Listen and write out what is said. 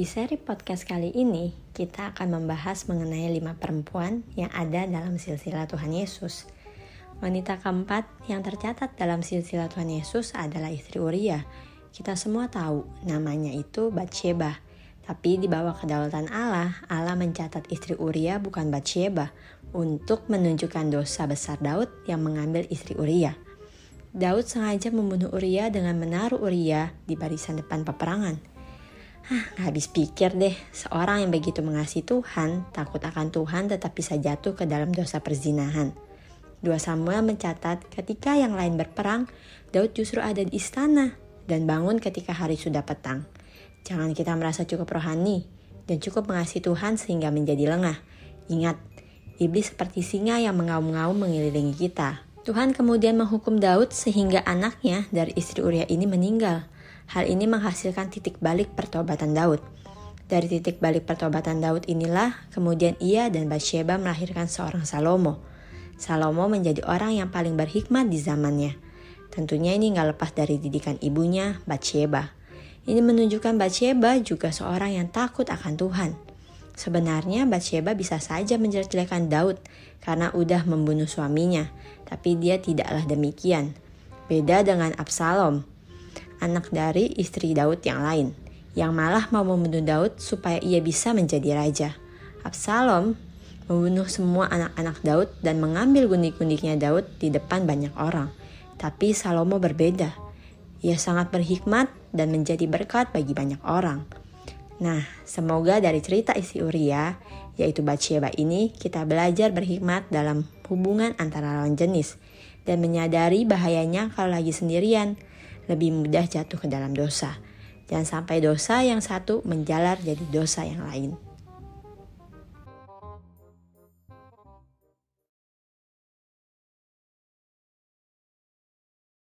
Di seri podcast kali ini, kita akan membahas mengenai lima perempuan yang ada dalam silsilah Tuhan Yesus. Wanita keempat yang tercatat dalam silsilah Tuhan Yesus adalah istri Uria. Kita semua tahu namanya itu Batsheba. Tapi di bawah kedaulatan Allah, Allah mencatat istri Uria bukan Batsheba untuk menunjukkan dosa besar Daud yang mengambil istri Uria. Daud sengaja membunuh Uria dengan menaruh Uria di barisan depan peperangan. Hah, habis pikir deh, seorang yang begitu mengasihi Tuhan, takut akan Tuhan tetap bisa jatuh ke dalam dosa perzinahan. 2 Samuel mencatat ketika yang lain berperang, Daud justru ada di istana dan bangun ketika hari sudah petang. Jangan kita merasa cukup rohani dan cukup mengasihi Tuhan sehingga menjadi lengah. Ingat, iblis seperti singa yang mengaum-ngaum mengelilingi kita. Tuhan kemudian menghukum Daud sehingga anaknya dari istri Uria ini meninggal. Hal ini menghasilkan titik balik pertobatan Daud. Dari titik balik pertobatan Daud inilah kemudian ia dan Bathsheba melahirkan seorang Salomo. Salomo menjadi orang yang paling berhikmat di zamannya. Tentunya ini nggak lepas dari didikan ibunya, Bathsheba. Ini menunjukkan Bathsheba juga seorang yang takut akan Tuhan. Sebenarnya Bathsheba bisa saja menjelek-jelekan Daud karena udah membunuh suaminya, tapi dia tidaklah demikian. Beda dengan Absalom, anak dari istri Daud yang lain, yang malah mau membunuh Daud supaya ia bisa menjadi raja. Absalom membunuh semua anak-anak Daud dan mengambil gundik-gundiknya Daud di depan banyak orang. Tapi Salomo berbeda. Ia sangat berhikmat dan menjadi berkat bagi banyak orang. Nah, semoga dari cerita isi Uria, yaitu Bathsheba ini, kita belajar berhikmat dalam hubungan antara lawan jenis dan menyadari bahayanya kalau lagi sendirian lebih mudah jatuh ke dalam dosa. Jangan sampai dosa yang satu menjalar jadi dosa yang lain.